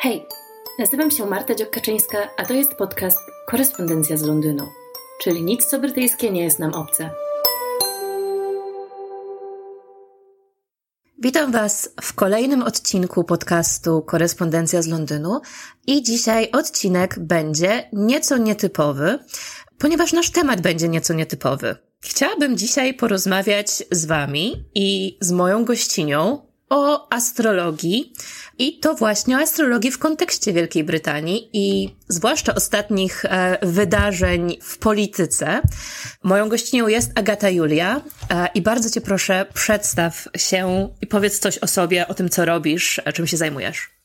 Hej, nazywam się Marta Dziokaczyńska, a to jest podcast Korespondencja z Londynu, czyli nic co brytyjskie nie jest nam obce. Witam Was w kolejnym odcinku podcastu Korespondencja z Londynu i dzisiaj odcinek będzie nieco nietypowy, ponieważ nasz temat będzie nieco nietypowy. Chciałabym dzisiaj porozmawiać z Wami i z moją gościnią o astrologii i to właśnie o astrologii w kontekście Wielkiej Brytanii i zwłaszcza ostatnich e, wydarzeń w polityce. Moją gościnią jest Agata Julia e, i bardzo Cię proszę, przedstaw się i powiedz coś o sobie, o tym, co robisz, czym się zajmujesz.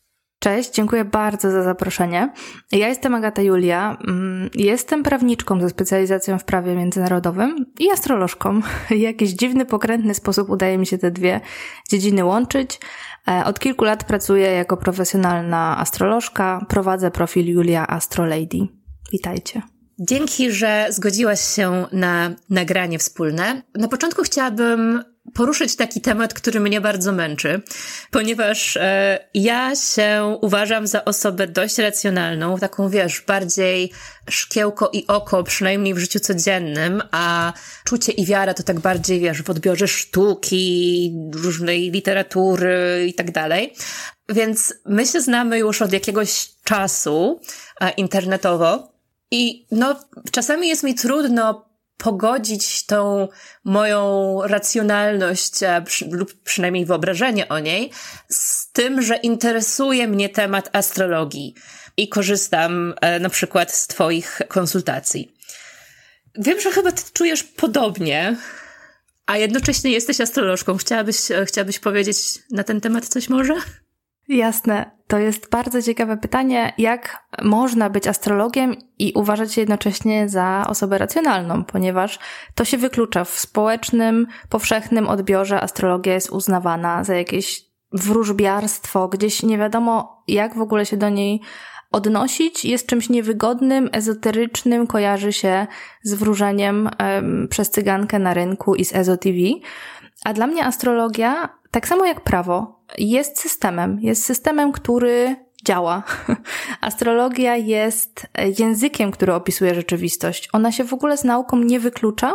Cześć, dziękuję bardzo za zaproszenie. Ja jestem Agata Julia, mm, jestem prawniczką ze specjalizacją w prawie międzynarodowym i astrolożką. Jakiś dziwny, pokrętny sposób udaje mi się te dwie dziedziny łączyć. E, od kilku lat pracuję jako profesjonalna astrolożka, prowadzę profil Julia Astrolady. Witajcie. Dzięki, że zgodziłaś się na nagranie wspólne. Na początku chciałabym poruszyć taki temat, który mnie bardzo męczy, ponieważ e, ja się uważam za osobę dość racjonalną, taką wiesz, bardziej szkiełko i oko, przynajmniej w życiu codziennym, a czucie i wiara to tak bardziej, wiesz, w odbiorze sztuki, różnej literatury i tak dalej. Więc my się znamy już od jakiegoś czasu e, internetowo i no, czasami jest mi trudno pogodzić tą moją racjonalność e, lub przynajmniej wyobrażenie o niej z tym, że interesuje mnie temat astrologii i korzystam e, na przykład z Twoich konsultacji. Wiem, że chyba Ty czujesz podobnie, a jednocześnie jesteś astrolożką. Chciałabyś, e, chciałabyś powiedzieć na ten temat coś może? Jasne. To jest bardzo ciekawe pytanie, jak można być astrologiem i uważać się jednocześnie za osobę racjonalną, ponieważ to się wyklucza. W społecznym, powszechnym odbiorze astrologia jest uznawana za jakieś wróżbiarstwo, gdzieś nie wiadomo, jak w ogóle się do niej odnosić, jest czymś niewygodnym, ezoterycznym, kojarzy się z wróżeniem um, przez cygankę na rynku i z EZO TV. A dla mnie astrologia, tak samo jak prawo, jest systemem. Jest systemem, który działa. Astrologia jest językiem, który opisuje rzeczywistość. Ona się w ogóle z nauką nie wyklucza.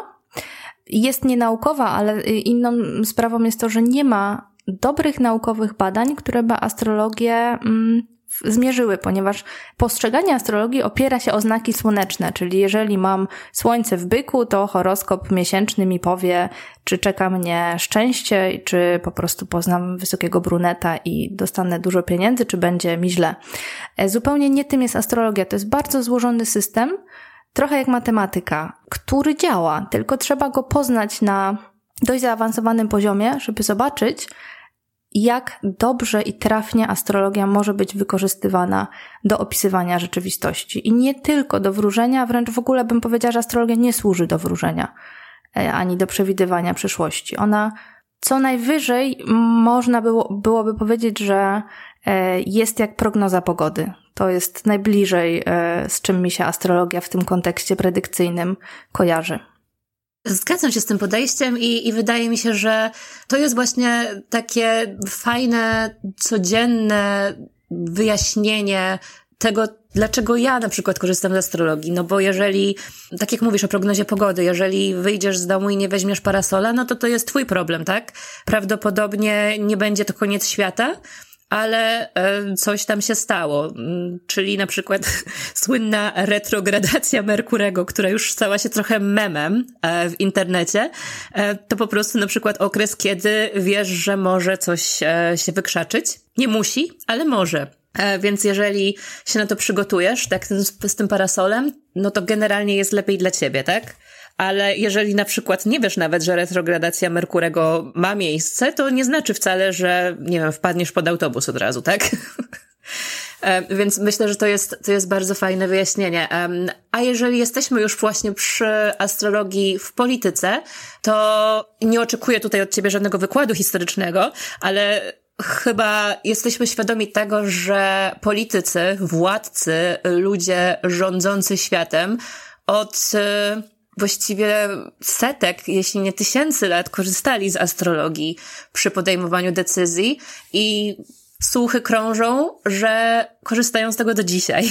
Jest nienaukowa, ale inną sprawą jest to, że nie ma dobrych naukowych badań, które by astrologię mm, zmierzyły, ponieważ postrzeganie astrologii opiera się o znaki słoneczne, czyli jeżeli mam słońce w byku, to horoskop miesięczny mi powie, czy czeka mnie szczęście, czy po prostu poznam wysokiego bruneta i dostanę dużo pieniędzy, czy będzie mi źle. E, zupełnie nie tym jest astrologia. To jest bardzo złożony system, trochę jak matematyka, który działa, tylko trzeba go poznać na dość zaawansowanym poziomie, żeby zobaczyć, jak dobrze i trafnie astrologia może być wykorzystywana do opisywania rzeczywistości. I nie tylko do wróżenia, wręcz w ogóle bym powiedziała, że astrologia nie służy do wróżenia e, ani do przewidywania przyszłości. Ona co najwyżej można było, byłoby powiedzieć, że e, jest jak prognoza pogody. To jest najbliżej, e, z czym mi się astrologia w tym kontekście predykcyjnym kojarzy. Zgadzam się z tym podejściem i, i wydaje mi się, że to jest właśnie takie fajne, codzienne wyjaśnienie tego, dlaczego ja na przykład korzystam z astrologii. No bo jeżeli, tak jak mówisz o prognozie pogody, jeżeli wyjdziesz z domu i nie weźmiesz parasola, no to to jest twój problem, tak? Prawdopodobnie nie będzie to koniec świata, ale e, coś tam się stało. Mm, czyli na przykład słynna retrogradacja Merkurego, która już stała się trochę memem e, w internecie, e, to po prostu na przykład okres, kiedy wiesz, że może coś się wykrzaczyć. Nie musi, ale może. Więc jeżeli się na to przygotujesz, tak z tym parasolem, no to generalnie jest lepiej dla ciebie, tak? Ale jeżeli na przykład nie wiesz nawet, że retrogradacja Merkurego ma miejsce, to nie znaczy wcale, że, nie wiem, wpadniesz pod autobus od razu, tak? E, więc myślę, że to jest, to jest bardzo fajne wyjaśnienie. A jeżeli jesteśmy już właśnie przy astrologii w polityce, to nie oczekuję tutaj od ciebie żadnego wykładu historycznego, ale chyba jesteśmy świadomi tego, że politycy, władcy, ludzie rządzący światem od właściwie setek, jeśli nie tysięcy lat korzystali z astrologii przy podejmowaniu decyzji i słuchy krążą, że korzystają z tego do dzisiaj.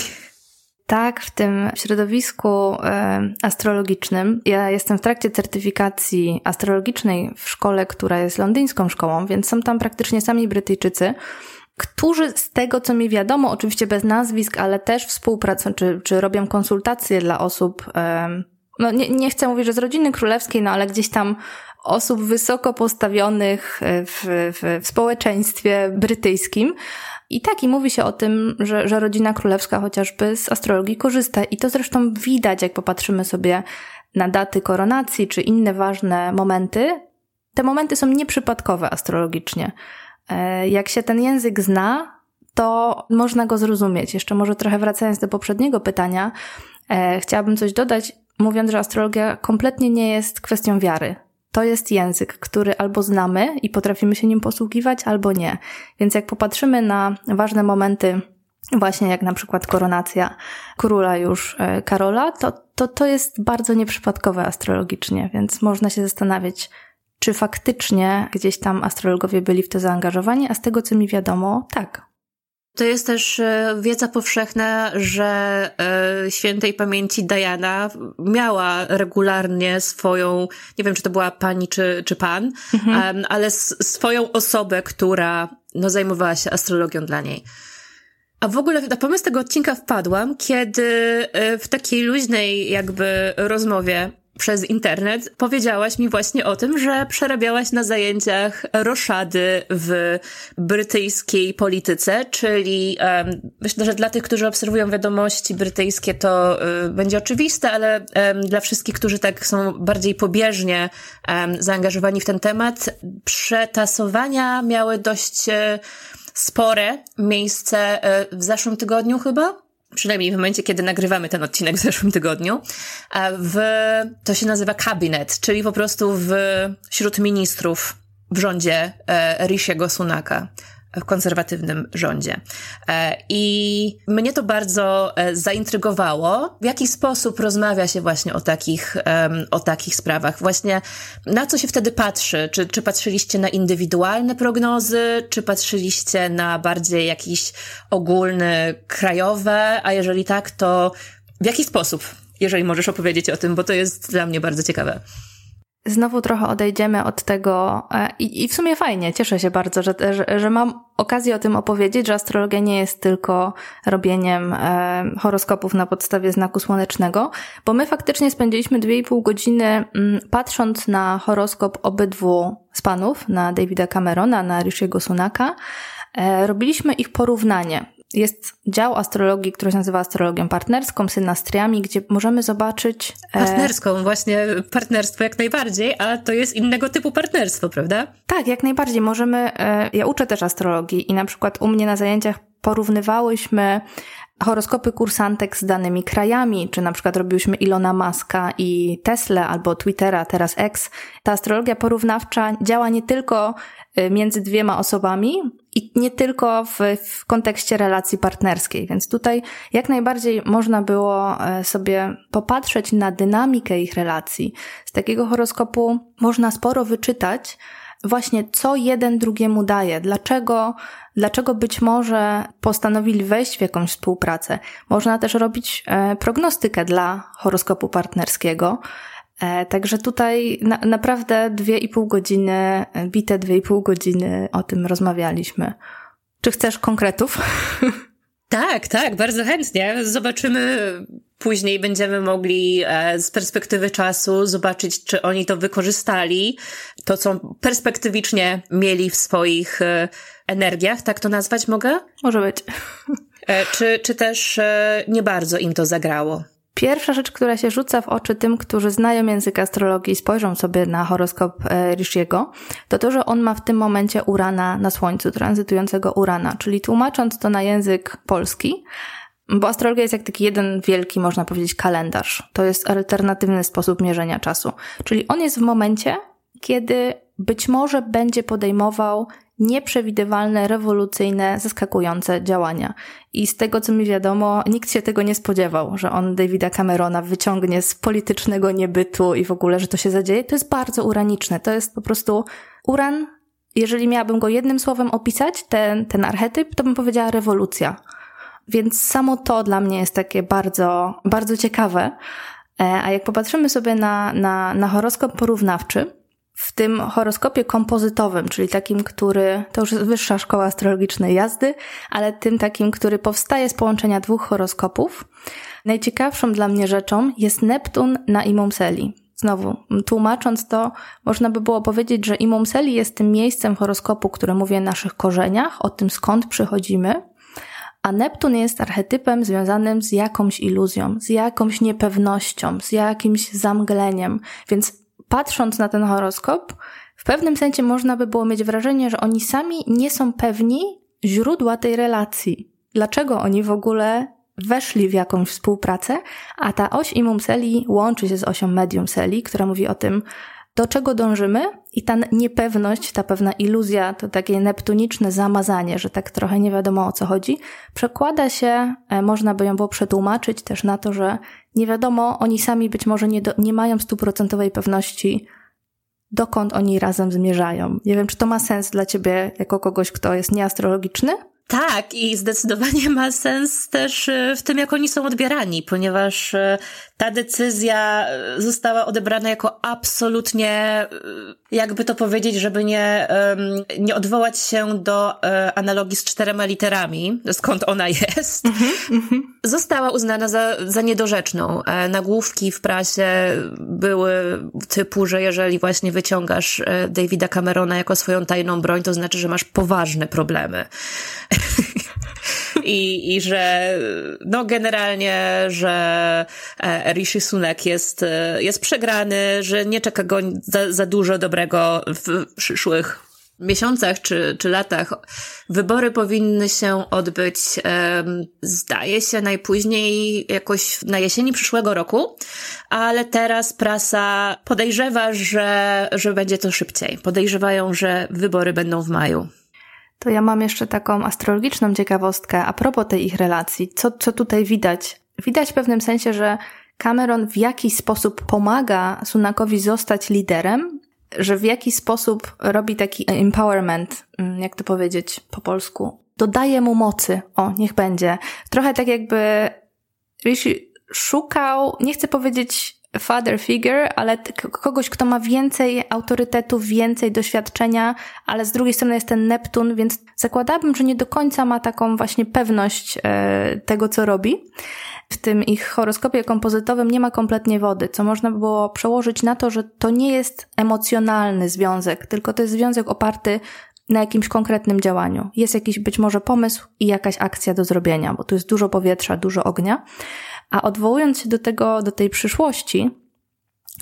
Tak, w tym środowisku e, astrologicznym. Ja jestem w trakcie certyfikacji astrologicznej w szkole, która jest londyńską szkołą, więc są tam praktycznie sami Brytyjczycy, którzy z tego, co mi wiadomo, oczywiście bez nazwisk, ale też współpracują, czy, czy robią konsultacje dla osób, e, no nie, nie chcę mówić, że z rodziny królewskiej, no ale gdzieś tam osób wysoko postawionych w, w, w społeczeństwie brytyjskim. I tak, i mówi się o tym, że, że rodzina królewska chociażby z astrologii korzysta. I to zresztą widać, jak popatrzymy sobie na daty koronacji czy inne ważne momenty. Te momenty są nieprzypadkowe astrologicznie. E, jak się ten język zna, to można go zrozumieć. Jeszcze może trochę wracając do poprzedniego pytania, e, chciałabym coś dodać, mówiąc, że astrologia kompletnie nie jest kwestią wiary to jest język, który albo znamy i potrafimy się nim posługiwać, albo nie. Więc jak popatrzymy na ważne momenty, właśnie jak na przykład koronacja króla już e, Karola, to, to, to jest bardzo nieprzypadkowe astrologicznie, więc można się zastanawiać, czy faktycznie gdzieś tam astrologowie byli w to zaangażowani, a z tego co mi wiadomo, tak. To jest też e, wiedza powszechna, że e, świętej pamięci Diana miała regularnie swoją, nie wiem czy to była pani czy, czy pan, mhm. ale swoją osobę, która no, zajmowała się astrologią dla niej. A w ogóle na pomysł tego odcinka wpadłam, kiedy e, w takiej luźnej jakby rozmowie przez internet powiedziałaś mi właśnie o tym, że przerabiałaś na zajęciach roszady w brytyjskiej polityce, czyli um, myślę, że dla tych, którzy obserwują wiadomości brytyjskie, to um, będzie oczywiste, ale um, dla wszystkich, którzy tak są bardziej pobieżnie zaangażowani w ten temat, przetasowania miały dość e, spore miejsce e, w zeszłym tygodniu chyba przynajmniej w momencie, kiedy nagrywamy ten odcinek w zeszłym tygodniu, w, to się nazywa kabinet, czyli po prostu w, wśród ministrów w rządzie e, Rishiego Sunaka konserwatywnym rządzie. E, I mnie to bardzo e, zaintrygowało, w jaki sposób rozmawia się właśnie o takich, o takich sprawach. Właśnie na co się wtedy patrzy? Czy, czy patrzyliście na indywidualne prognozy, czy patrzyliście na bardziej jakieś ogólne, krajowe? A jeżeli tak, to w jaki sposób? Jeżeli możesz opowiedzieć o tym, bo to jest dla mnie bardzo ciekawe znowu trochę odejdziemy od tego e, i, i w sumie fajnie, cieszę się bardzo, że, że, że, mam okazję o tym opowiedzieć, że astrologia nie jest tylko robieniem e, horoskopów na podstawie znaku słonecznego, bo my faktycznie spędziliśmy dwie i pół godziny m, mm, patrząc na horoskop obydwu z panów, na Davida Camerona, na Rishiego Sunaka, e, robiliśmy ich porównanie jest dział astrologii, który się nazywa astrologią partnerską, synastriami, gdzie możemy zobaczyć... E... Partnerską, właśnie partnerstwo jak najbardziej, a to jest innego typu partnerstwo, prawda? Tak, jak najbardziej. Możemy... E... Ja uczę też astrologii i na przykład u mnie na zajęciach porównywałyśmy horoskopy kursantek z danymi krajami, czy na przykład robiłyśmy Ilona Maska i Tesla albo Twittera, teraz X. Ta astrologia porównawcza działa nie tylko y, między dwiema osobami i nie tylko w, w kontekście relacji partnerskiej, więc tutaj jak najbardziej można było e, sobie popatrzeć na dynamikę ich relacji. Z takiego horoskopu można sporo wyczytać, właśnie co jeden drugiemu daje, dlaczego, dlaczego być może postanowili wejść w jakąś współpracę. Można też robić e, prognostykę dla horoskopu partnerskiego. E, także tutaj na, naprawdę dwie i pół godziny, e, bite dwie i pół godziny o tym rozmawialiśmy. Czy chcesz konkretów? Tak, tak, bardzo chętnie. Zobaczymy później, będziemy mogli e, z perspektywy czasu zobaczyć, czy oni to wykorzystali, to co perspektywicznie mieli w swoich e, energiach, tak to nazwać mogę? Może być. E, czy, czy też nie bardzo im to zagrało? Pierwsza rzecz, która się rzuca w oczy tym, którzy znają język astrologii i spojrzą sobie na horoskop Rishiego, to to, że on ma w tym momencie Urana na Słońcu, tranzytującego Urana, czyli tłumacząc to na język polski, bo astrologia jest jak taki jeden wielki, można powiedzieć, kalendarz. To jest alternatywny sposób mierzenia czasu. Czyli on jest w momencie, kiedy być może będzie podejmował nieprzewidywalne, rewolucyjne, zaskakujące działania. I z tego, co mi wiadomo, nikt się tego nie spodziewał, że on Davida Camerona wyciągnie z politycznego niebytu i w ogóle, że to się zadzieje. To jest bardzo uraniczne. To jest po prostu uran jeżeli miałabym go jednym słowem opisać, ten, ten archetyp, to bym powiedziała rewolucja. Więc samo to dla mnie jest takie bardzo, bardzo ciekawe. E, a jak popatrzymy sobie na, na, na horoskop porównawczy, w tym horoskopie kompozytowym, czyli takim, który to już jest wyższa szkoła astrologicznej jazdy, ale tym takim, który powstaje z połączenia dwóch horoskopów, najciekawszą dla mnie rzeczą jest Neptun na Imumseli. Znowu, tłumacząc to, można by było powiedzieć, że Imumseli jest tym miejscem horoskopu, które mówi o naszych korzeniach, o tym skąd przychodzimy, a Neptun jest archetypem związanym z jakąś iluzją, z jakąś niepewnością, z jakimś zamgleniem. Więc patrząc na ten horoskop, w pewnym sensie można by było mieć wrażenie, że oni sami nie są pewni źródła tej relacji. Dlaczego oni w ogóle weszli w jakąś współpracę, a ta oś imum celi łączy się z osią medium celi, która mówi o tym, do czego dążymy i ta niepewność, ta pewna iluzja, to takie neptuniczne zamazanie, że tak trochę nie wiadomo o co chodzi, przekłada się, e, można by ją było przetłumaczyć też na to, że nie wiadomo, oni sami być może nie, do, nie mają stuprocentowej pewności, dokąd oni razem zmierzają. Nie wiem, czy to ma sens dla ciebie jako kogoś, kto jest nieastrologiczny? Tak, i zdecydowanie ma sens też e, w tym, jak oni są odbierani, ponieważ e, ta decyzja e, została odebrana jako absolutnie, jakby to powiedzieć, żeby nie, nie odwołać się do analogii z czterema literami, skąd ona jest. Mm-hmm, została uznana za, za niedorzeczną. Nagłówki w prasie były typu, że jeżeli właśnie wyciągasz Davida Camerona jako swoją tajną broń, to znaczy, że masz poważne problemy. I, I że no generalnie, że e, Rishi Sunak jest, e, jest przegrany, że nie czeka go za, za dużo dobrego w przyszłych miesiącach czy, czy latach. Wybory powinny się odbyć, zdaje się, najpóźniej jakoś na jesieni przyszłego roku, ale teraz prasa podejrzewa, że, że będzie to szybciej. Podejrzewają, że wybory będą w maju. To ja mam jeszcze taką astrologiczną ciekawostkę a propos tej ich relacji. Co, co tutaj widać? Widać w pewnym sensie, że Cameron w jakiś sposób pomaga Sunakowi zostać liderem, że w jakiś sposób robi taki empowerment, mm, jak to powiedzieć po polsku, dodaje mu mocy. O, niech będzie. Trochę tak jakby Rishi szukał, nie chcę powiedzieć father figure, ale kogoś, kto ma więcej autorytetu, więcej doświadczenia, ale z drugiej strony jest ten Neptun, więc zakładałabym, że nie do końca ma taką właśnie pewność e, tego, co robi. W tym ich horoskopie kompozytowym nie ma kompletnie wody, co można by było przełożyć na to, że to nie jest emocjonalny związek, tylko to jest związek oparty na jakimś konkretnym działaniu. Jest jakiś być może pomysł i jakaś akcja do zrobienia, bo tu jest dużo powietrza, dużo ognia. A odwołując się do tego, do tej przyszłości,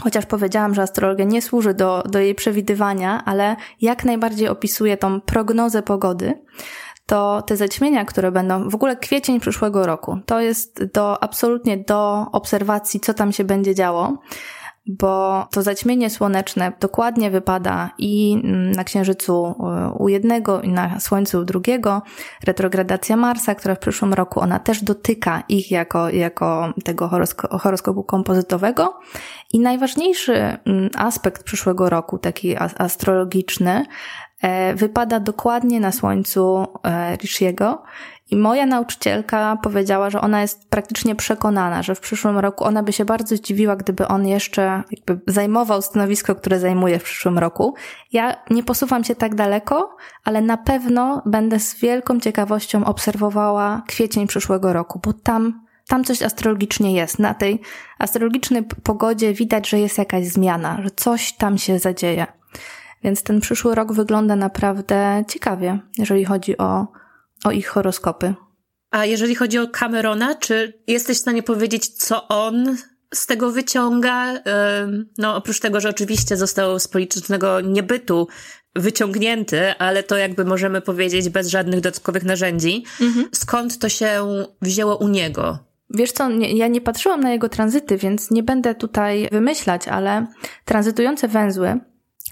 chociaż powiedziałam, że astrologia nie służy do, do jej przewidywania, ale jak najbardziej opisuje tą prognozę pogody, to te zaćmienia, które będą, w ogóle kwiecień przyszłego roku, to jest do, absolutnie do obserwacji, co tam się będzie działo bo to zaćmienie słoneczne dokładnie wypada i na Księżycu e, u jednego i na Słońcu u drugiego. Retrogradacja Marsa, która w przyszłym roku, ona też dotyka ich jako, jako tego horosko horoskopu kompozytowego. I najważniejszy aspekt przyszłego roku, taki astrologiczny, e, wypada dokładnie na Słońcu e, Rishiego i moja nauczycielka powiedziała, że ona jest praktycznie przekonana, że w przyszłym roku ona by się bardzo zdziwiła, gdyby on jeszcze jakby zajmował stanowisko, które zajmuje w przyszłym roku. Ja nie posuwam się tak daleko, ale na pewno będę z wielką ciekawością obserwowała kwiecień przyszłego roku, bo tam tam coś astrologicznie jest. Na tej astrologicznej pogodzie widać, że jest jakaś zmiana, że coś tam się zadzieje. Więc ten przyszły rok wygląda naprawdę ciekawie, jeżeli chodzi o o ich horoskopy. A jeżeli chodzi o Camerona, czy jesteś w stanie powiedzieć, co on z tego wyciąga? No, oprócz tego, że oczywiście został z politycznego niebytu wyciągnięty, ale to jakby możemy powiedzieć bez żadnych dodatkowych narzędzi. Mhm. Skąd to się wzięło u niego? Wiesz co, nie, ja nie patrzyłam na jego tranzyty, więc nie będę tutaj wymyślać, ale tranzytujące węzły,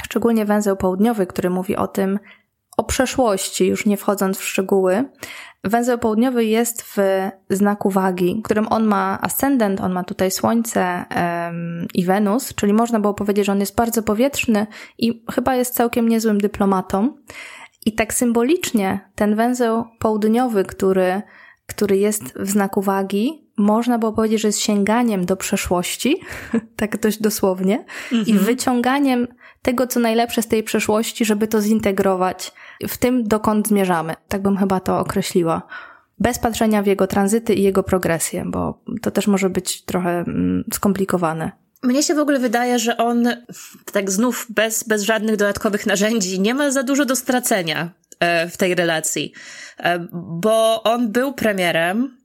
szczególnie węzeł południowy, który mówi o tym, o przeszłości, już nie wchodząc w szczegóły. Węzeł południowy jest w znaku wagi, którym on ma ascendent, on ma tutaj Słońce um, i Wenus, czyli można było powiedzieć, że on jest bardzo powietrzny i chyba jest całkiem niezłym dyplomatą. I tak symbolicznie ten węzeł południowy, który, który jest w znaku wagi, można było powiedzieć, że jest sięganiem do przeszłości, tak dość dosłownie, i mhm. wyciąganiem tego, co najlepsze z tej przeszłości, żeby to zintegrować w tym, dokąd zmierzamy. Tak bym chyba to określiła. Bez patrzenia w jego tranzyty i jego progresję, bo to też może być trochę mm, skomplikowane. Mnie się w ogóle wydaje, że on, tak znów bez, bez żadnych dodatkowych narzędzi, nie ma za dużo do stracenia e, w tej relacji, e, bo on był premierem,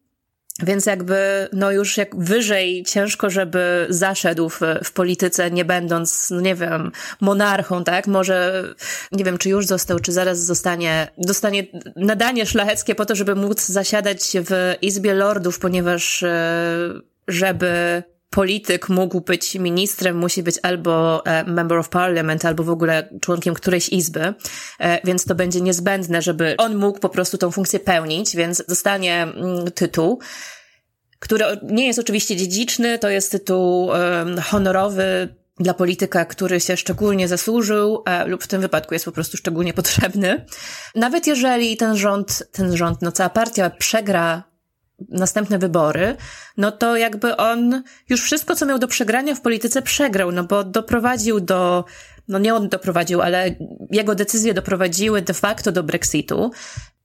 więc jakby, no już jak wyżej ciężko, żeby zaszedł w, w polityce, nie będąc, no nie wiem, monarchą, tak? Może, nie wiem, czy już został, czy zaraz zostanie, dostanie nadanie szlacheckie po to, żeby móc zasiadać w Izbie Lordów, ponieważ, e, żeby polityk mógł być ministrem, musi być albo e, member of parliament, albo w ogóle członkiem którejś izby, e, więc to będzie niezbędne, żeby on mógł po prostu tą funkcję pełnić, więc dostanie mm, tytuł który nie jest oczywiście dziedziczny, to jest tytuł honorowy dla polityka, który się szczególnie zasłużył, lub w tym wypadku jest po prostu szczególnie potrzebny. Nawet jeżeli ten rząd, ten rząd, no cała partia przegra następne wybory, no to jakby on już wszystko, co miał do przegrania w polityce, przegrał, no bo doprowadził do, no nie on doprowadził, ale jego decyzje doprowadziły de facto do Brexitu.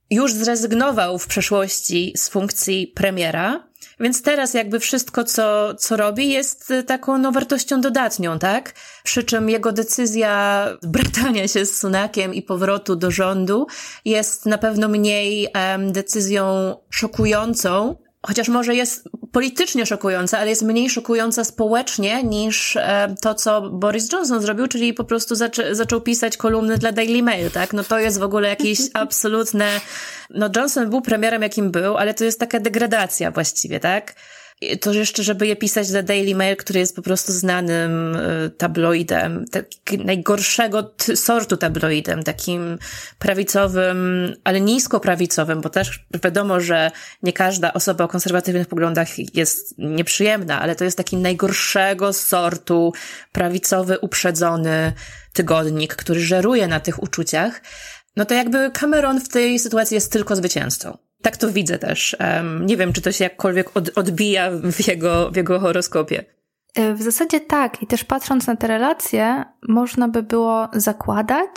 Już zrezygnował w przeszłości z funkcji premiera, więc teraz jakby wszystko, co, co robi, jest taką no, wartością dodatnią, tak? Przy czym jego decyzja bratania się z Sunakiem i powrotu do rządu jest na pewno mniej um, decyzją szokującą, chociaż może jest politycznie szokująca, ale jest mniej szokująca społecznie niż e, to, co Boris Johnson zrobił, czyli po prostu zaczę, zaczął pisać kolumny dla Daily Mail, tak? No to jest w ogóle jakieś absolutne... No Johnson był premierem, jakim był, ale to jest taka degradacja właściwie, tak? To jeszcze, żeby je pisać za Daily Mail, który jest po prostu znanym e, tabloidem, tak, najgorszego sortu tabloidem, takim prawicowym, ale nisko prawicowym, bo też wiadomo, że nie każda osoba o konserwatywnych poglądach jest nieprzyjemna, ale to jest taki najgorszego sortu prawicowy, uprzedzony tygodnik, który żeruje na tych uczuciach. No to jakby Cameron w tej sytuacji jest tylko zwycięzcą. Tak to widzę też. Nie wiem, czy to się jakkolwiek od, odbija w jego, w jego horoskopie. E, w zasadzie tak. I też patrząc na te relacje, można by było zakładać,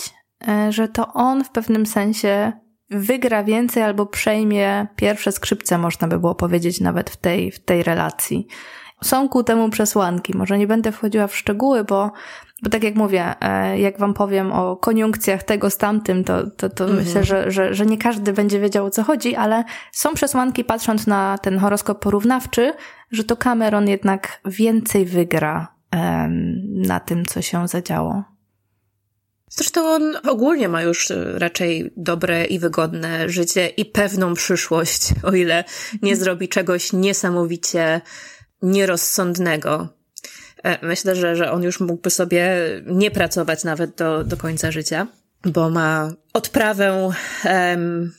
e, że to on w pewnym sensie wygra więcej albo przejmie pierwsze skrzypce, można by było powiedzieć nawet w tej, w tej relacji. Są ku temu przesłanki. Może nie będę wchodziła w szczegóły, bo bo tak jak mówię, e, jak wam powiem o koniunkcjach tego z tamtym, to, to, to mhm. myślę, że, że, że nie każdy będzie wiedział o co chodzi, ale są przesłanki patrząc na ten horoskop porównawczy, że to Cameron jednak więcej wygra na tym, co się zadziało. Zresztą on ogólnie ma już e, raczej dobre i wygodne życie i pewną przyszłość, o ile nie mhm. zrobi czegoś niesamowicie nierozsądnego. E, myślę, że, że on już mógłby sobie nie pracować nawet do, do końca życia, bo ma odprawę, um,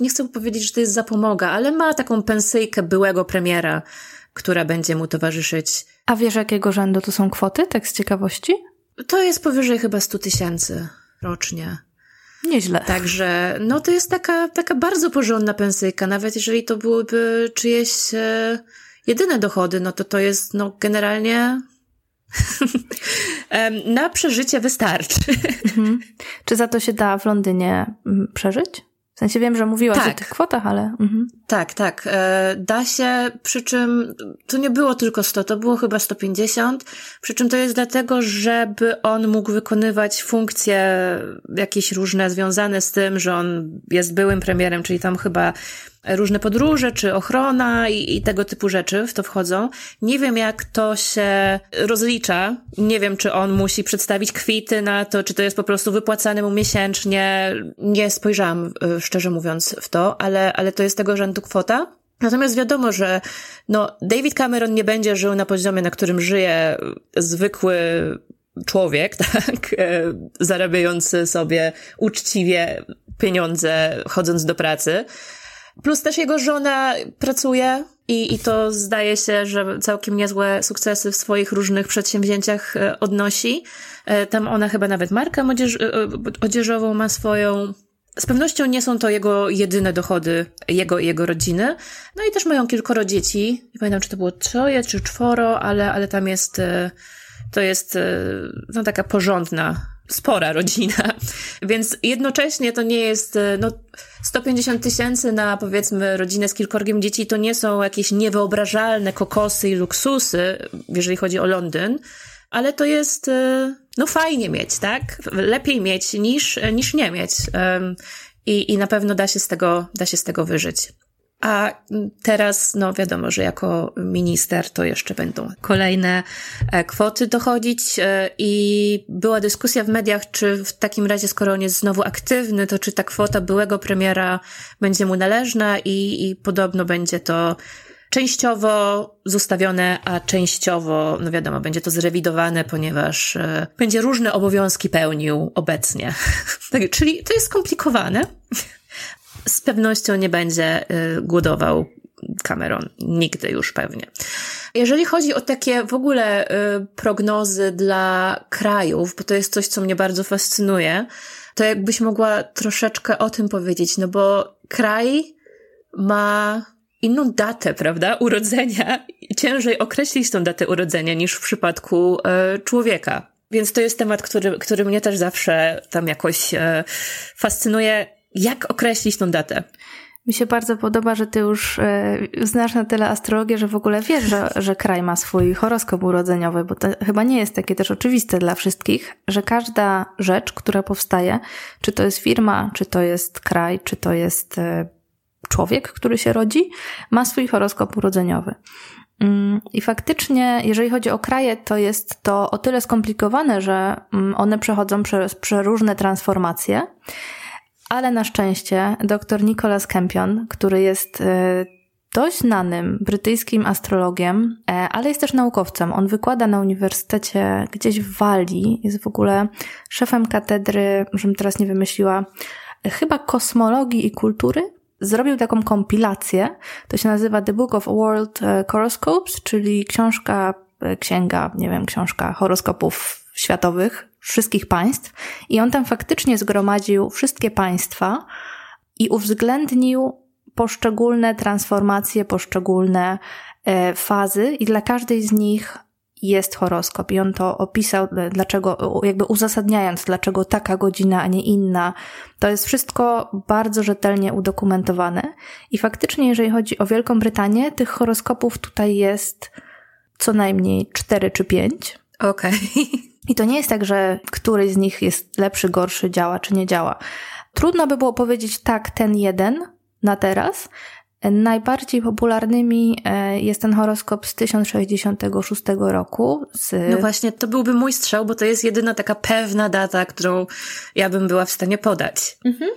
nie chcę powiedzieć, że to jest zapomoga, ale ma taką pensyjkę byłego premiera, która będzie mu towarzyszyć. A wiesz, jakiego rzędu to są kwoty, tak z ciekawości? To jest powyżej chyba 100 tysięcy rocznie. Nieźle. Także, no to jest taka, taka bardzo porządna pensyjka, nawet jeżeli to byłyby czyjeś e, jedyne dochody, no to to jest, no generalnie Na przeżycie wystarczy. Mhm. Czy za to się da w Londynie przeżyć? W sensie wiem, że mówiłaś tak. o tych kwotach, ale... Mhm. Tak, tak. E, da się, przy czym to nie było tylko 100, to było chyba 150, przy czym to jest dlatego, żeby on mógł wykonywać funkcje jakieś różne związane z tym, że on jest byłym premierem, czyli tam chyba różne podróże, czy ochrona i, i, tego typu rzeczy w to wchodzą. Nie wiem, jak to się rozlicza. Nie wiem, czy on musi przedstawić kwity na to, czy to jest po prostu wypłacane mu miesięcznie. Nie spojrzałam, e, szczerze mówiąc, w to, ale, ale to jest tego rzędu kwota. Natomiast wiadomo, że no, David Cameron nie będzie żył na poziomie, na którym żyje zwykły człowiek, tak, e, zarabiający sobie uczciwie pieniądze chodząc do pracy. Plus też jego żona pracuje i, i to zdaje się, że całkiem niezłe sukcesy w swoich różnych przedsięwzięciach e, odnosi. E, tam ona chyba nawet markę odzież, e, odzieżową ma swoją. Z pewnością nie są to jego jedyne dochody, jego i jego rodziny. No i też mają kilkoro dzieci. Nie pamiętam, czy to było troje, czy czworo, ale, ale tam jest, to jest no, taka porządna spora rodzina, więc jednocześnie to nie jest, e, no, 150 tysięcy na powiedzmy rodzinę z kilkorgiem dzieci to nie są jakieś niewyobrażalne kokosy i luksusy, jeżeli chodzi o Londyn, ale to jest, e, no fajnie mieć, tak? Lepiej mieć niż, niż nie mieć. I, I na pewno da się z tego, da się z tego wyżyć. A teraz, no wiadomo, że jako minister to jeszcze będą kolejne e, kwoty dochodzić e, i była dyskusja w mediach, czy w takim razie, skoro on jest znowu aktywny, to czy ta kwota byłego premiera będzie mu należna i, i podobno będzie to częściowo zostawione, a częściowo, no wiadomo, będzie to zrewidowane, ponieważ e, będzie różne obowiązki pełnił obecnie. tak, czyli to jest skomplikowane z pewnością nie będzie y, głodował Cameron. Nigdy już pewnie. Jeżeli chodzi o takie w ogóle y, prognozy dla krajów, bo to jest coś, co mnie bardzo fascynuje, to jakbyś mogła troszeczkę o tym powiedzieć, no bo kraj ma inną datę, prawda, urodzenia. Ciężej określić tą datę urodzenia niż w przypadku y, człowieka. Więc to jest temat, który, który mnie też zawsze tam jakoś fascynuje jak określić tą datę? Mi się bardzo podoba, że ty już e, znasz na tyle astrologię, że w ogóle wiesz, że, że kraj ma swój horoskop urodzeniowy, bo to chyba nie jest takie też oczywiste dla wszystkich, że każda rzecz, która powstaje, czy to jest firma, czy to jest kraj, czy to jest e, człowiek, który się rodzi, ma swój horoskop urodzeniowy. Mm, I faktycznie, jeżeli chodzi o kraje, to jest to o tyle skomplikowane, że mm, one przechodzą przez przeróżne transformacje ale na szczęście dr Nicholas Campion, który jest e, dość znanym brytyjskim astrologiem, e, ale jest też naukowcem. On wykłada na uniwersytecie gdzieś w Walii, jest w ogóle szefem katedry, żebym teraz nie wymyśliła, chyba kosmologii i kultury. Zrobił taką kompilację, to się nazywa The Book of World e, Horoscopes, czyli książka, księga, nie wiem, książka horoskopów światowych wszystkich państw i on tam faktycznie zgromadził wszystkie państwa i uwzględnił poszczególne transformacje, poszczególne e, fazy i dla każdej z nich jest horoskop i on to opisał, dlaczego, jakby uzasadniając, dlaczego taka godzina, a nie inna. To jest wszystko bardzo rzetelnie udokumentowane i faktycznie, jeżeli chodzi o Wielką Brytanię, tych horoskopów tutaj jest co najmniej cztery czy pięć. Okej. Okay. I to nie jest tak, że któryś z nich jest lepszy, gorszy, działa czy nie działa. Trudno by było powiedzieć tak, ten jeden na teraz. Najbardziej popularnymi e, jest ten horoskop z 1066 roku. Z... No właśnie, to byłby mój strzał, bo to jest jedyna taka pewna data, którą ja bym była w stanie podać. Mhm.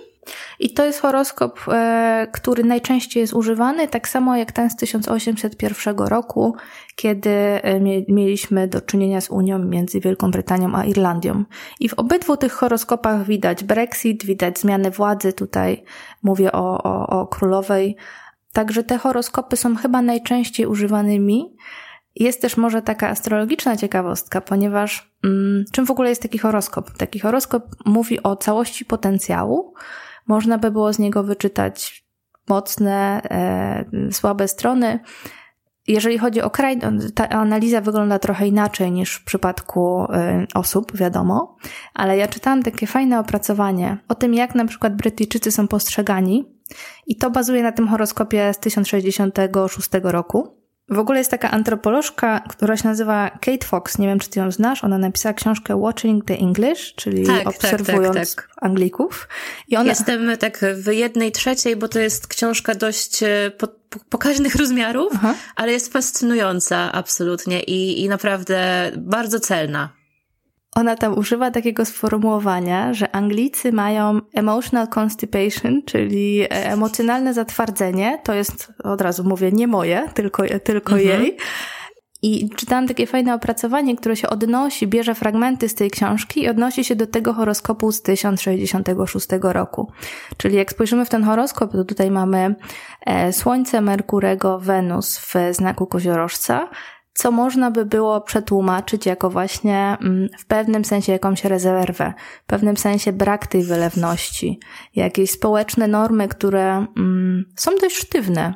I to jest horoskop, e, który najczęściej jest używany, tak samo jak ten z 1801 roku, kiedy e, mieliśmy do czynienia z Unią między Wielką Brytanią a Irlandią. I w obydwu tych horoskopach widać Brexit, widać zmiany władzy, tutaj mówię o, o, o królowej. Także te horoskopy są chyba najczęściej używanymi. Jest też może taka astrologiczna ciekawostka, ponieważ mm, czym w ogóle jest taki horoskop? Taki horoskop mówi o całości potencjału, można by było z niego wyczytać mocne, e, słabe strony. Jeżeli chodzi o kraj, ta analiza wygląda trochę inaczej niż w przypadku e, osób, wiadomo, ale ja czytałam takie fajne opracowanie o tym, jak na przykład Brytyjczycy są postrzegani i to bazuje na tym horoskopie z 1066 roku. W ogóle jest taka antropolożka, która się nazywa Kate Fox. Nie wiem, czy ty ją znasz. Ona napisała książkę Watching the English, czyli tak, tak obserwując tak, tak, Anglików. I ona... Jestem tak w jednej trzeciej, bo to jest książka dość e, po, po, pokaźnych rozmiarów, Aha. ale jest fascynująca absolutnie i, i naprawdę bardzo celna ona tam używa takiego sformułowania, że Anglicy mają emotional constipation, czyli e, emocjonalne zatwardzenie. To jest, od razu mówię, nie moje, tylko, tylko mhm. jej. I czytałam takie fajne opracowanie, które się odnosi, bierze fragmenty z tej książki i odnosi się do tego horoskopu z 1066 roku. Czyli jak spojrzymy w ten horoskop, to tutaj mamy e, Słońce, Merkurego, Wenus w znaku koziorożca, co można by było przetłumaczyć jako właśnie mm, w pewnym sensie jakąś rezerwę, w pewnym sensie brak tej wylewności, jakieś społeczne normy, które mm, są dość sztywne.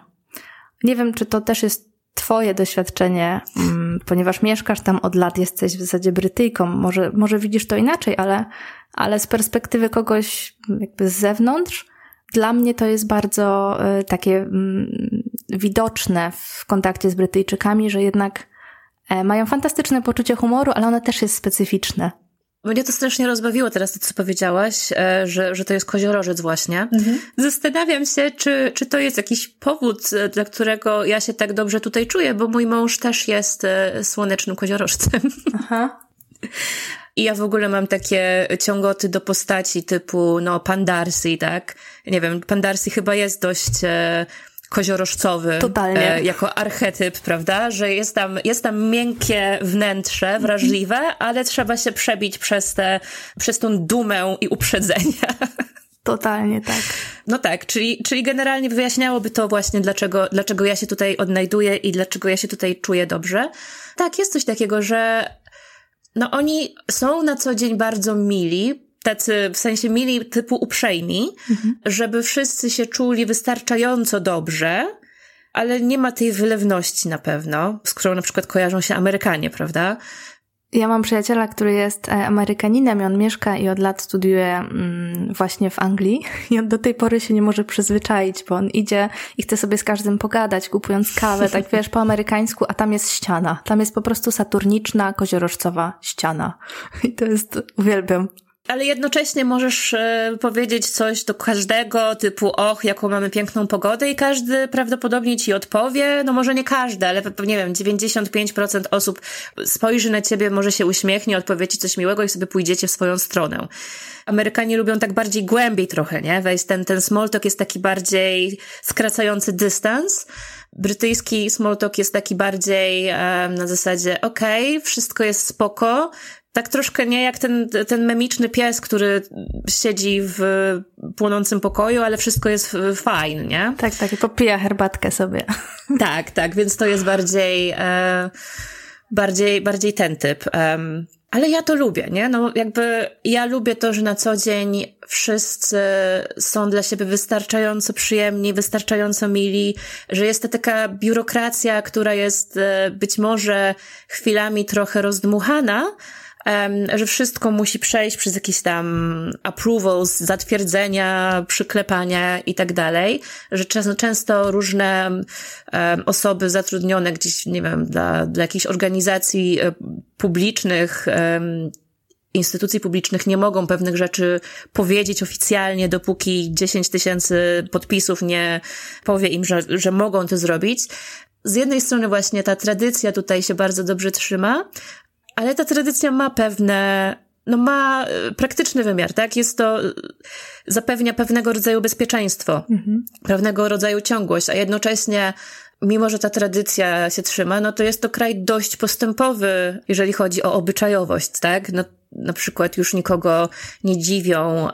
Nie wiem, czy to też jest Twoje doświadczenie, mm, ponieważ mieszkasz tam od lat, jesteś w zasadzie Brytyjką, może, może widzisz to inaczej, ale, ale z perspektywy kogoś jakby z zewnątrz, dla mnie to jest bardzo y, takie widoczne w kontakcie z Brytyjczykami, że jednak mają fantastyczne poczucie humoru, ale ono też jest specyficzne. Mnie to strasznie rozbawiło teraz to, co powiedziałaś, e, że, że to jest koziorożec właśnie. Mhm. Zastanawiam się, czy, czy to jest jakiś powód, e, dla którego ja się tak dobrze tutaj czuję, bo mój mąż też jest słonecznym koziorożcem. Aha. I ja w ogóle mam takie ciągoty do postaci typu, no, Pandarsi, tak? Nie wiem, Pandarsi chyba jest dość koziorożcowy. Totalnie. E, jako archetyp, prawda? Że jest tam, jest tam miękkie wnętrze, wrażliwe, ale trzeba się przebić przez te, przez tą dumę i uprzedzenia. Totalnie tak. No tak, czyli, czyli generalnie wyjaśniałoby to właśnie, dlaczego, dlaczego ja się tutaj odnajduję i dlaczego ja się tutaj czuję dobrze. Tak, jest coś takiego, że no oni są na co dzień bardzo mili, tacy w sensie mili typu uprzejmi, mhm. żeby wszyscy się czuli wystarczająco dobrze, ale nie ma tej wylewności na pewno, z którą na przykład kojarzą się Amerykanie, prawda? Ja mam przyjaciela, który jest e, Amerykaninem i on mieszka i od lat studiuje mm, właśnie w Anglii i on do tej pory się nie może przyzwyczaić, bo on idzie i chce sobie z każdym pogadać, kupując kawę, tak wiesz, po amerykańsku, a tam jest ściana. Tam jest po prostu saturniczna, koziorożcowa ściana. I to jest, uwielbiam ale jednocześnie możesz e, powiedzieć coś do każdego, typu och, jaką mamy piękną pogodę i każdy prawdopodobnie ci odpowie, no może nie każdy, ale nie wiem, 95% osób spojrzy na ciebie, może się uśmiechnie, odpowie ci coś miłego i sobie pójdziecie w swoją stronę. Amerykanie lubią tak bardziej głębiej trochę, nie? Wejść ten, ten small talk jest taki bardziej skracający dystans. Brytyjski small talk jest taki bardziej um, na zasadzie okej, okay, wszystko jest spoko, tak troszkę nie jak ten, ten memiczny pies, który siedzi w płonącym pokoju, ale wszystko jest fajne, nie? Tak, tak, i popija herbatkę sobie. Tak, tak, więc to jest bardziej, e, bardziej, bardziej ten typ. Um, ale ja to lubię, nie? No jakby ja lubię to, że na co dzień wszyscy są dla siebie wystarczająco przyjemni, wystarczająco mili, że jest to taka biurokracja, która jest e, być może chwilami trochę rozdmuchana, że wszystko musi przejść przez jakieś tam approvals, zatwierdzenia, przyklepania i tak dalej, że często różne osoby zatrudnione gdzieś, nie wiem, dla, dla jakichś organizacji e, publicznych, instytucji publicznych nie mogą pewnych rzeczy powiedzieć oficjalnie, dopóki 10 tysięcy podpisów nie powie im, że, że mogą to zrobić. Z jednej strony właśnie ta tradycja tutaj się bardzo dobrze trzyma, ale ta tradycja ma pewne, no ma e, praktyczny wymiar, tak? Jest to, e, zapewnia pewnego rodzaju bezpieczeństwo, mhm. pewnego rodzaju ciągłość, a jednocześnie mimo że ta tradycja się trzyma, no to jest to kraj dość postępowy, jeżeli chodzi o obyczajowość, tak? No, na przykład już nikogo nie dziwią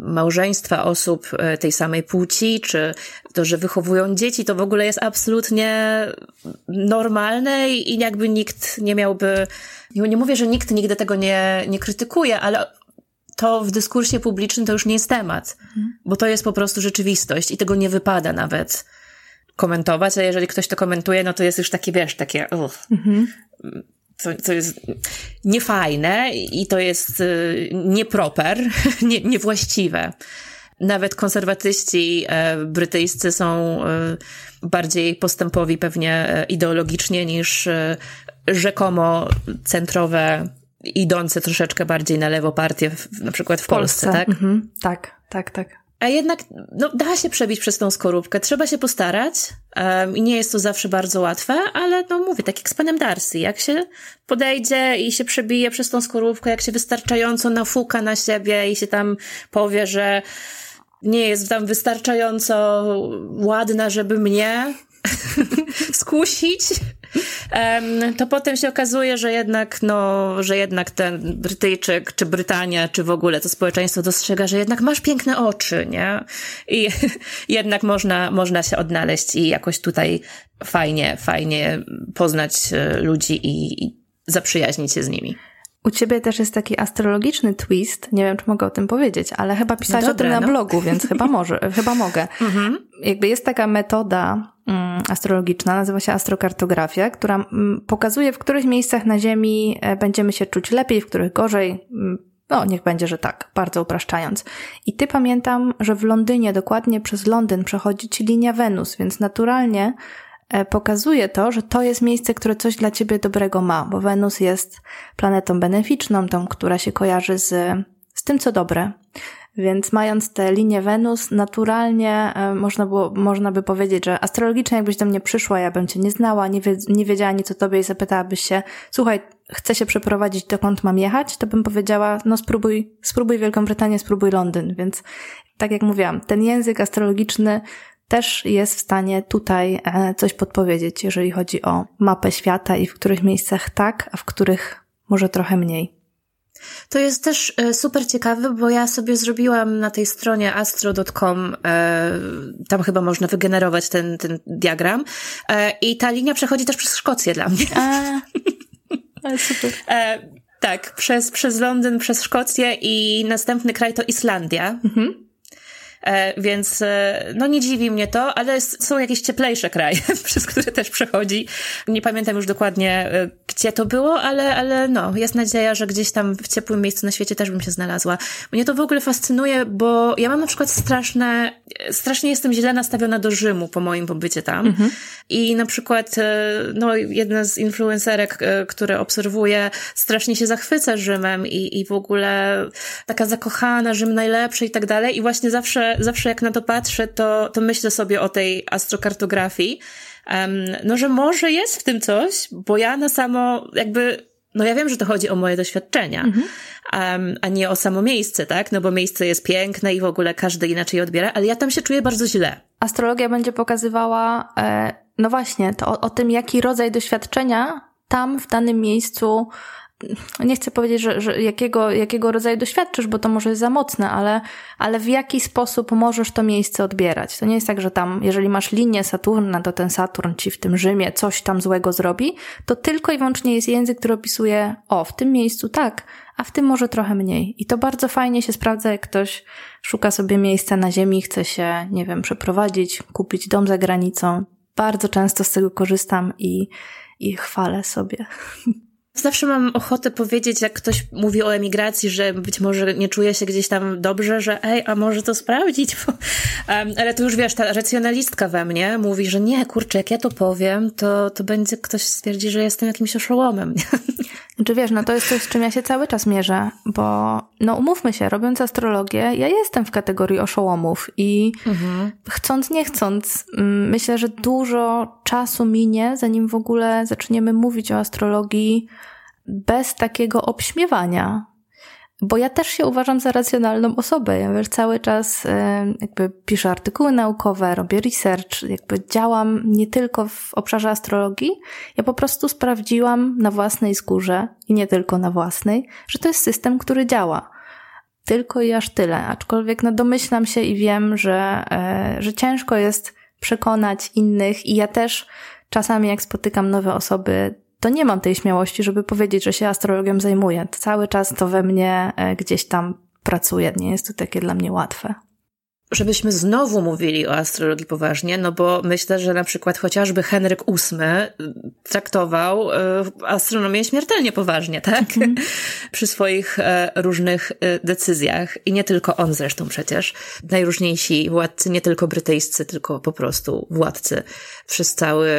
małżeństwa osób e, tej samej płci, czy to, że wychowują dzieci, to w ogóle jest absolutnie normalne i, jakby nikt nie miałby, nie, nie mówię, że nikt nigdy tego nie, nie krytykuje, ale to w dyskursie publicznym to już nie jest temat, mhm. bo to jest po prostu rzeczywistość i tego nie wypada nawet komentować, a jeżeli ktoś to komentuje, no to jest już takie, wiesz, takie, uff, mhm. Co, co jest niefajne i to jest y, nieproper, nie, niewłaściwe. Nawet konserwatyści e, brytyjscy są e, bardziej postępowi pewnie ideologicznie niż rzekomo centrowe, idące troszeczkę bardziej na lewo partie, w, na przykład w, w Polsce, Polsce, tak? Mhm. Tak, tak, tak. A jednak no, da się przebić przez tą skorupkę. Trzeba się postarać um, i nie jest to zawsze bardzo łatwe, ale no mówię, tak jak z panem Darcy. Jak się podejdzie i się przebije przez tą skorupkę, jak się wystarczająco nafuka na siebie i się tam powie, że nie jest tam wystarczająco ładna, żeby mnie skusić, to potem się okazuje, że jednak, no, że jednak ten Brytyjczyk, czy Brytania, czy w ogóle to społeczeństwo dostrzega, że jednak masz piękne oczy, nie? I jednak można, można się odnaleźć i jakoś tutaj fajnie, fajnie poznać e, ludzi i, i zaprzyjaźnić się z nimi. U ciebie też jest taki astrologiczny twist, nie wiem, czy mogę o tym powiedzieć, ale chyba pisałeś no o tym na no. blogu, więc chyba może, chyba mogę. Mhm. Jakby jest taka metoda mm, astrologiczna, nazywa się astrokartografia, która mm, pokazuje, w których miejscach na Ziemi e, będziemy się czuć lepiej, w których gorzej. Mm, no, niech będzie, że tak, bardzo upraszczając. I ty pamiętam, że w Londynie, dokładnie przez Londyn przechodzi ci linia Wenus, więc naturalnie pokazuje to, że to jest miejsce, które coś dla ciebie dobrego ma, bo Wenus jest planetą beneficzną, tą, która się kojarzy z, z tym, co dobre. Więc mając tę linię Wenus, naturalnie e, można, było, można by powiedzieć, że astrologicznie jakbyś do mnie przyszła, ja bym cię nie znała, nie, nie wiedziała nic o tobie i zapytałabyś się, słuchaj, chcę się przeprowadzić, dokąd mam jechać, to bym powiedziała, no spróbuj, spróbuj Wielką Brytanię, spróbuj Londyn. Więc tak jak mówiłam, ten język astrologiczny też jest w stanie tutaj e, coś podpowiedzieć, jeżeli chodzi o mapę świata i w których miejscach tak, a w których może trochę mniej. To jest też e, super ciekawe, bo ja sobie zrobiłam na tej stronie astro.com, e, tam chyba można wygenerować ten, ten diagram i ta linia przechodzi też przez Szkocję dla mnie. A, ale super. Tak, przez, przez Londyn, przez Szkocję i następny kraj to Islandia. Mhm. E, więc e, no nie dziwi mnie to, ale są jakieś cieplejsze kraje, przez które też przechodzi. Nie pamiętam już dokładnie, e, gdzie to było, ale, ale no, jest nadzieja, że gdzieś tam w ciepłym miejscu na świecie też bym się znalazła. Mnie to w ogóle fascynuje, bo ja mam na przykład straszne, strasznie jestem źle nastawiona do Rzymu po moim pobycie tam. Mhm. I na przykład, no, jedna z influencerek, które obserwuję, strasznie się zachwyca Rzymem i, i w ogóle taka zakochana, Rzym najlepszy i tak dalej. I właśnie zawsze zawsze, jak na to patrzę, to, to myślę sobie o tej astrokartografii, um, no że może jest w tym coś, bo ja na samo jakby no ja wiem, że to chodzi o moje doświadczenia, mhm. um, a nie o samo miejsce, tak? No bo miejsce jest piękne i w ogóle każdy inaczej odbiera, ale ja tam się czuję bardzo źle. Astrologia będzie pokazywała, e, no właśnie, to o, o tym, jaki rodzaj doświadczenia tam w danym miejscu nie chcę powiedzieć, że, że jakiego, jakiego rodzaju doświadczysz, bo to może jest za mocne, ale, ale w jaki sposób możesz to miejsce odbierać. To nie jest tak, że tam, jeżeli masz linię Saturna, to ten Saturn ci w tym Rzymie coś tam złego zrobi, to tylko i wyłącznie jest język, który opisuje, o, w tym miejscu tak, a w tym może trochę mniej. I to bardzo fajnie się sprawdza, jak ktoś szuka sobie miejsca na ziemi, chce się, nie wiem, przeprowadzić, kupić dom za granicą. Bardzo często z tego korzystam i, i chwalę sobie. Zawsze mam ochotę powiedzieć, jak ktoś mówi o emigracji, że być może nie czuje się gdzieś tam dobrze, że ej, a może to sprawdzić? um, ale to już wiesz, ta racjonalistka we mnie mówi, że nie, kurczę, jak ja to powiem, to, to będzie ktoś stwierdzi, że jestem jakimś oszołomem. Znaczy wiesz, no to jest coś, z czym ja się cały czas mierzę, bo no umówmy się, robiąc astrologię, ja jestem w kategorii oszołomów i mhm. chcąc, nie chcąc, mm, myślę, że dużo czasu minie, zanim w ogóle zaczniemy mówić o astrologii bez takiego obśmiewania. Bo ja też się uważam za racjonalną osobę. Ja wiesz, cały czas e, jakby piszę artykuły naukowe, robię research, jakby działam nie tylko w obszarze astrologii. Ja po prostu sprawdziłam na własnej skórze i nie tylko na własnej, że to jest system, który działa. Tylko i aż tyle. Aczkolwiek no domyślam się i wiem, że, e, że ciężko jest przekonać innych i ja też czasami jak spotykam nowe osoby, to nie mam tej śmiałości, żeby powiedzieć, że się astrologią zajmuję. Cały czas to we mnie e, gdzieś tam pracuje. Nie jest to takie dla mnie łatwe żebyśmy znowu mówili o astrologii poważnie, no bo myślę, że na przykład chociażby Henryk VIII traktował e, astronomię śmiertelnie poważnie, tak? Mm -hmm. Przy swoich e, różnych decyzjach. I nie tylko on zresztą przecież. Najróżniejsi władcy, nie tylko brytyjscy, tylko po prostu władcy przez cały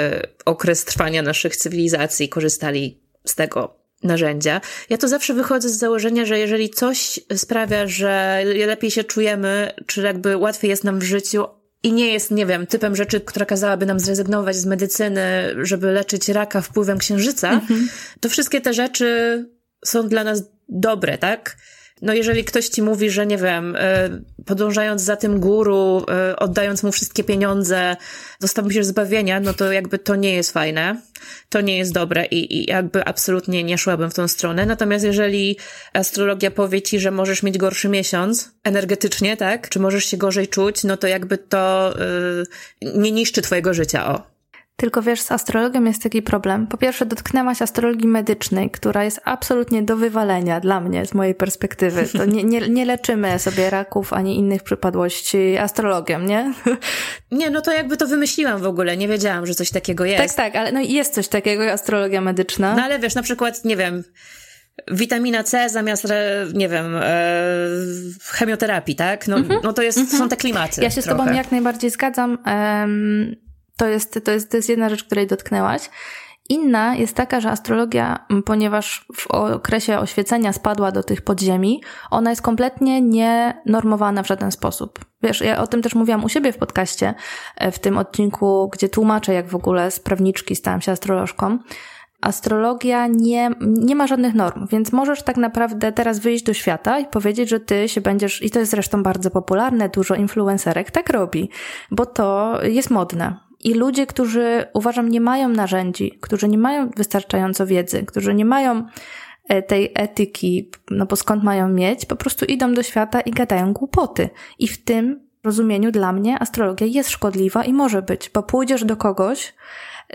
okres trwania naszych cywilizacji korzystali z tego narzędzia. Ja to zawsze wychodzę z założenia, że jeżeli coś sprawia, że lepiej się czujemy, czy jakby łatwiej jest nam w życiu, i nie jest, nie wiem, typem rzeczy, która kazałaby nam zrezygnować z medycyny, żeby leczyć raka wpływem księżyca, mhm. to wszystkie te rzeczy są dla nas dobre, tak? No jeżeli ktoś ci mówi, że nie wiem, e, podążając za tym guru, e, oddając mu wszystkie pieniądze, dostąpisz zbawienia, no to jakby to nie jest fajne, to nie jest dobre i, i jakby absolutnie nie szłabym w tą stronę. Natomiast jeżeli astrologia powie ci, że możesz mieć gorszy miesiąc energetycznie, tak, czy możesz się gorzej czuć, no to jakby to yy, nie niszczy twojego życia, o. Tylko wiesz, z astrologią jest taki problem. Po pierwsze, dotknęłaś astrologii medycznej, która jest absolutnie do wywalenia dla mnie, z mojej perspektywy. To nie, nie, nie leczymy sobie raków ani innych przypadłości astrologiem, nie? Nie, no to jakby to wymyśliłam w ogóle. Nie wiedziałam, że coś takiego jest. Tak, tak, ale no jest coś takiego, astrologia medyczna. No ale wiesz, na przykład, nie wiem, witamina C zamiast, nie wiem, e, chemioterapii, tak? No, mm -hmm. no to, jest, mm -hmm. są te klimaty. Ja się trochę. z tobą jak najbardziej zgadzam. Um, to jest, to, jest, to jest jedna rzecz, której dotknęłaś. Inna jest taka, że astrologia, ponieważ w okresie oświecenia spadła do tych podziemi, ona jest kompletnie nienormowana w żaden sposób. Wiesz, ja o tym też mówiłam u siebie w podcaście, e, w tym odcinku, gdzie tłumaczę, jak w ogóle z prawniczki stałam się astrolożką. Astrologia nie, nie ma żadnych norm, więc możesz tak naprawdę teraz wyjść do świata i powiedzieć, że ty się będziesz, i to jest zresztą bardzo popularne, dużo influencerek tak robi, bo to jest modne. I ludzie, którzy uważam nie mają narzędzi, którzy nie mają wystarczająco wiedzy, którzy nie mają e, tej etyki, no bo skąd mają mieć, po prostu idą do świata i gadają głupoty. I w tym rozumieniu dla mnie astrologia jest szkodliwa i może być, bo pójdziesz do kogoś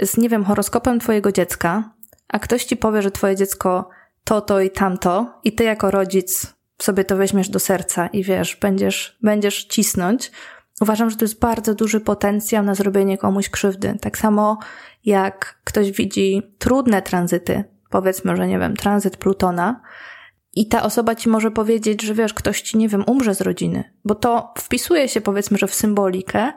z, nie wiem, horoskopem twojego dziecka, a ktoś ci powie, że twoje dziecko to, to i tamto, i ty jako rodzic sobie to weźmiesz do serca i wiesz, będziesz, będziesz cisnąć, Uważam, że to jest bardzo duży potencjał na zrobienie komuś krzywdy. Tak samo jak ktoś widzi trudne tranzyty, powiedzmy, że nie wiem, tranzyt Plutona, i ta osoba ci może powiedzieć, że wiesz, ktoś ci, nie wiem, umrze z rodziny, bo to wpisuje się, powiedzmy, że w symbolikę,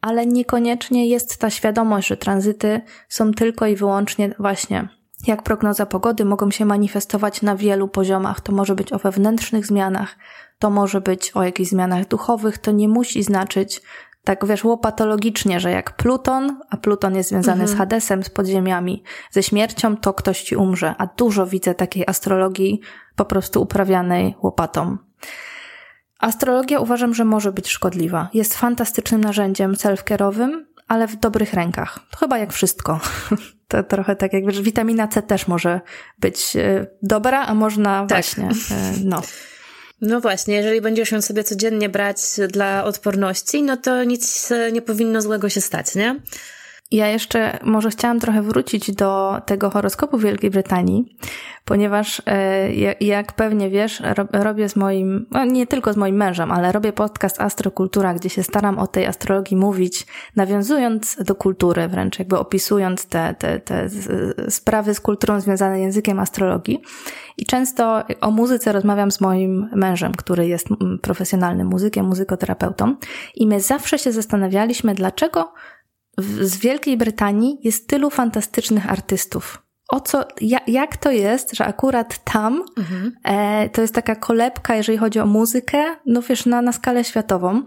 ale niekoniecznie jest ta świadomość, że tranzyty są tylko i wyłącznie właśnie jak prognoza pogody, mogą się manifestować na wielu poziomach. To może być o wewnętrznych zmianach, to może być o jakichś zmianach duchowych, to nie musi znaczyć tak wiesz, łopatologicznie, że jak Pluton, a Pluton jest związany mhm. z Hadesem, z podziemiami, ze śmiercią, to ktoś ci umrze. A dużo widzę takiej astrologii po prostu uprawianej łopatą. Astrologia uważam, że może być szkodliwa. Jest fantastycznym narzędziem self-care'owym, ale w dobrych rękach. To chyba jak wszystko. To trochę tak jak wiesz, witamina C też może być e, dobra, a można tak. właśnie, e, no. No właśnie, jeżeli będziesz ją sobie codziennie brać dla odporności, no to nic nie powinno złego się stać, nie? Ja jeszcze może chciałam trochę wrócić do tego horoskopu Wielkiej Brytanii, ponieważ e, jak pewnie wiesz, robię z moim, no nie tylko z moim mężem, ale robię podcast Astrokultura, gdzie się staram o tej astrologii mówić, nawiązując do kultury, wręcz jakby opisując te, te, te sprawy z kulturą związane językiem astrologii. I często o muzyce rozmawiam z moim mężem, który jest profesjonalnym muzykiem, muzykoterapeutą. I my zawsze się zastanawialiśmy, dlaczego z Wielkiej Brytanii jest tylu fantastycznych artystów. O co, jak, jak to jest, że akurat tam mhm. e, to jest taka kolebka, jeżeli chodzi o muzykę, no wiesz, na, na skalę światową.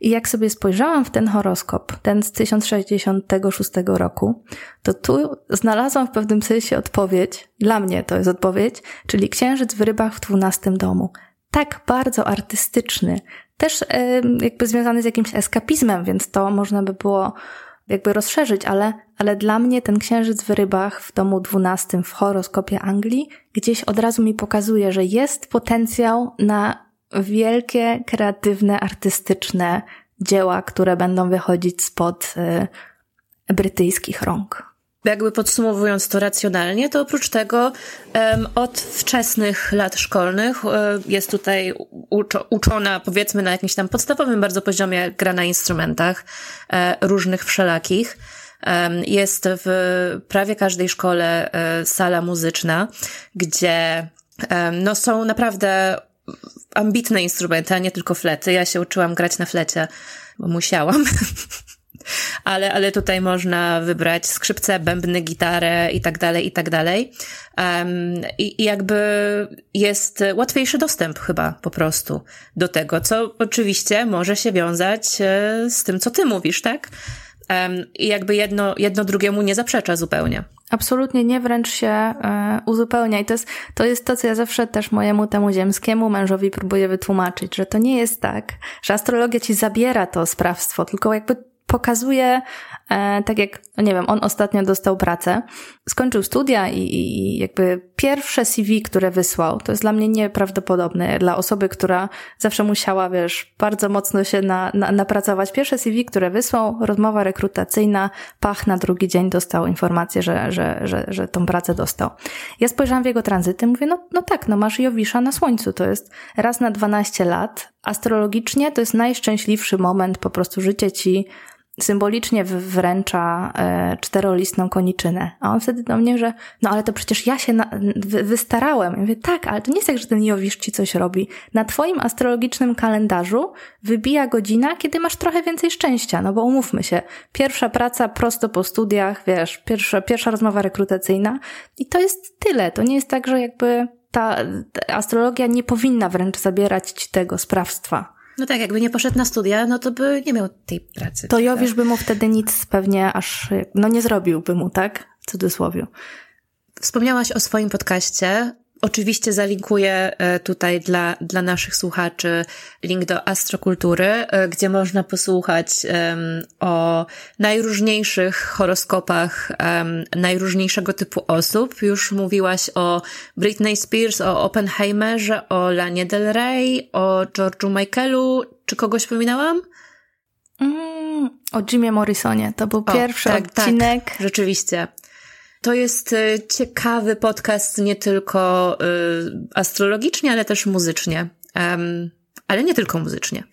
I jak sobie spojrzałam w ten horoskop, ten z 1066 roku, to tu znalazłam w pewnym sensie odpowiedź, dla mnie to jest odpowiedź, czyli księżyc w rybach w dwunastym domu. Tak bardzo artystyczny, też jakby związany z jakimś eskapizmem, więc to można by było jakby rozszerzyć, ale, ale dla mnie ten księżyc w rybach w domu dwunastym w horoskopie Anglii gdzieś od razu mi pokazuje, że jest potencjał na wielkie, kreatywne, artystyczne dzieła, które będą wychodzić spod y, brytyjskich rąk jakby podsumowując to racjonalnie, to oprócz tego od wczesnych lat szkolnych um, jest tutaj uczo uczona, powiedzmy, na jakimś tam podstawowym bardzo poziomie gra na instrumentach um, różnych wszelakich. Jest w prawie każdej szkole e, sala muzyczna, gdzie no, są naprawdę ambitne instrumenty, a nie tylko flety. Ja się uczyłam grać na flecie, bo musiałam. ale, ale tutaj można wybrać skrzypce, bębny, gitarę i tak dalej, i tak dalej. Um, i, jakby jest łatwiejszy dostęp chyba po prostu do tego, co oczywiście może się wiązać e, z tym, co ty mówisz, tak? i jakby jedno, jedno drugiemu nie zaprzecza zupełnie. Absolutnie nie, wręcz się e, uzupełnia. I to jest, to jest to, co ja zawsze też mojemu temu ziemskiemu mężowi próbuję wytłumaczyć, że to nie jest tak, że astrologia ci zabiera to sprawstwo, tylko jakby pokazuje, e, tak jak, no nie wiem, on ostatnio dostał pracę, skończył studia i, i jakby pierwsze CV, które wysłał, to jest dla mnie nieprawdopodobne. Dla osoby, która zawsze musiała, wiesz, bardzo mocno się na, na, napracować. Pierwsze CV, które wysłał, rozmowa rekrutacyjna, pach na drugi dzień dostał informację, że, że, że, że tą pracę dostał. Ja spojrzałam w jego tranzyty, mówię, no, no tak, no masz Jowisza na słońcu, to jest raz na 12 lat. Astrologicznie to jest najszczęśliwszy moment, po prostu życie ci symbolicznie wręcza e, czterolistną koniczynę. A on wtedy do mnie, że no ale to przecież ja się na, wy, wystarałem. Ja mówię, tak, ale to nie jest tak, że ten Jowisz ci coś robi. Na twoim astrologicznym kalendarzu wybija godzina, kiedy masz trochę więcej szczęścia, no bo umówmy się, pierwsza praca prosto po studiach, wiesz, pierwsza, pierwsza rozmowa rekrutacyjna i to jest tyle. To nie jest tak, że jakby ta, ta astrologia nie powinna wręcz zabierać ci tego sprawstwa. No tak, jakby nie poszedł na studia, no to by nie miał tej pracy. To Jowisz by mu wtedy nic pewnie aż, no nie zrobiłby mu, tak? W cudzysłowie. Wspomniałaś o swoim podcaście. Oczywiście zalinkuję e, tutaj dla, dla naszych słuchaczy link do astrokultury, e, gdzie można posłuchać um, o najróżniejszych horoskopach um, najróżniejszego typu osób. Już mówiłaś o Britney Spears, o Oppenheimerze, o Lanie Del Rey, o George'u Michaelu. Czy kogoś pominęłam? Mm, o Jimie Morrisonie. To był o, pierwszy tak, tak. odcinek. Tak, rzeczywiście. To jest y, ciekawy podcast nie tylko y, astrologicznie, ale też muzycznie. Ale nie tylko muzycznie.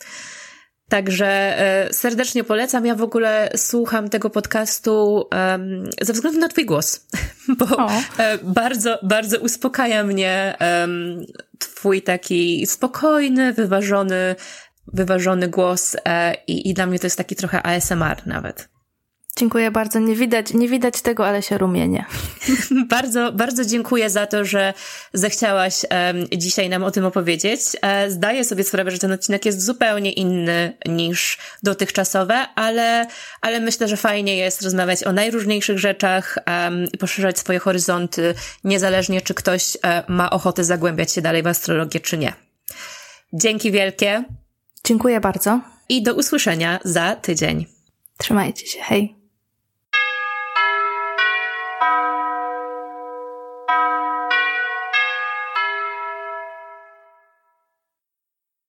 Także y, serdecznie polecam. Ja w ogóle słucham tego podcastu um, ze względu na Twój głos, bo o. E, bardzo, bardzo uspokaja mnie um, Twój taki spokojny, wyważony, wyważony głos e, i, i dla mnie to jest taki trochę ASMR nawet. Dziękuję bardzo. Nie widać, nie widać tego, ale się rumienie. bardzo, bardzo dziękuję za to, że zechciałaś um, dzisiaj nam o tym opowiedzieć. E, zdaję sobie sprawę, że ten odcinek jest zupełnie inny niż dotychczasowe, ale, ale myślę, że fajnie jest rozmawiać o najróżniejszych rzeczach um, i poszerzać swoje horyzonty, niezależnie czy ktoś e, ma ochotę zagłębiać się dalej w astrologię, czy nie. Dzięki wielkie. Dziękuję bardzo. I do usłyszenia za tydzień. Trzymajcie się. Hej.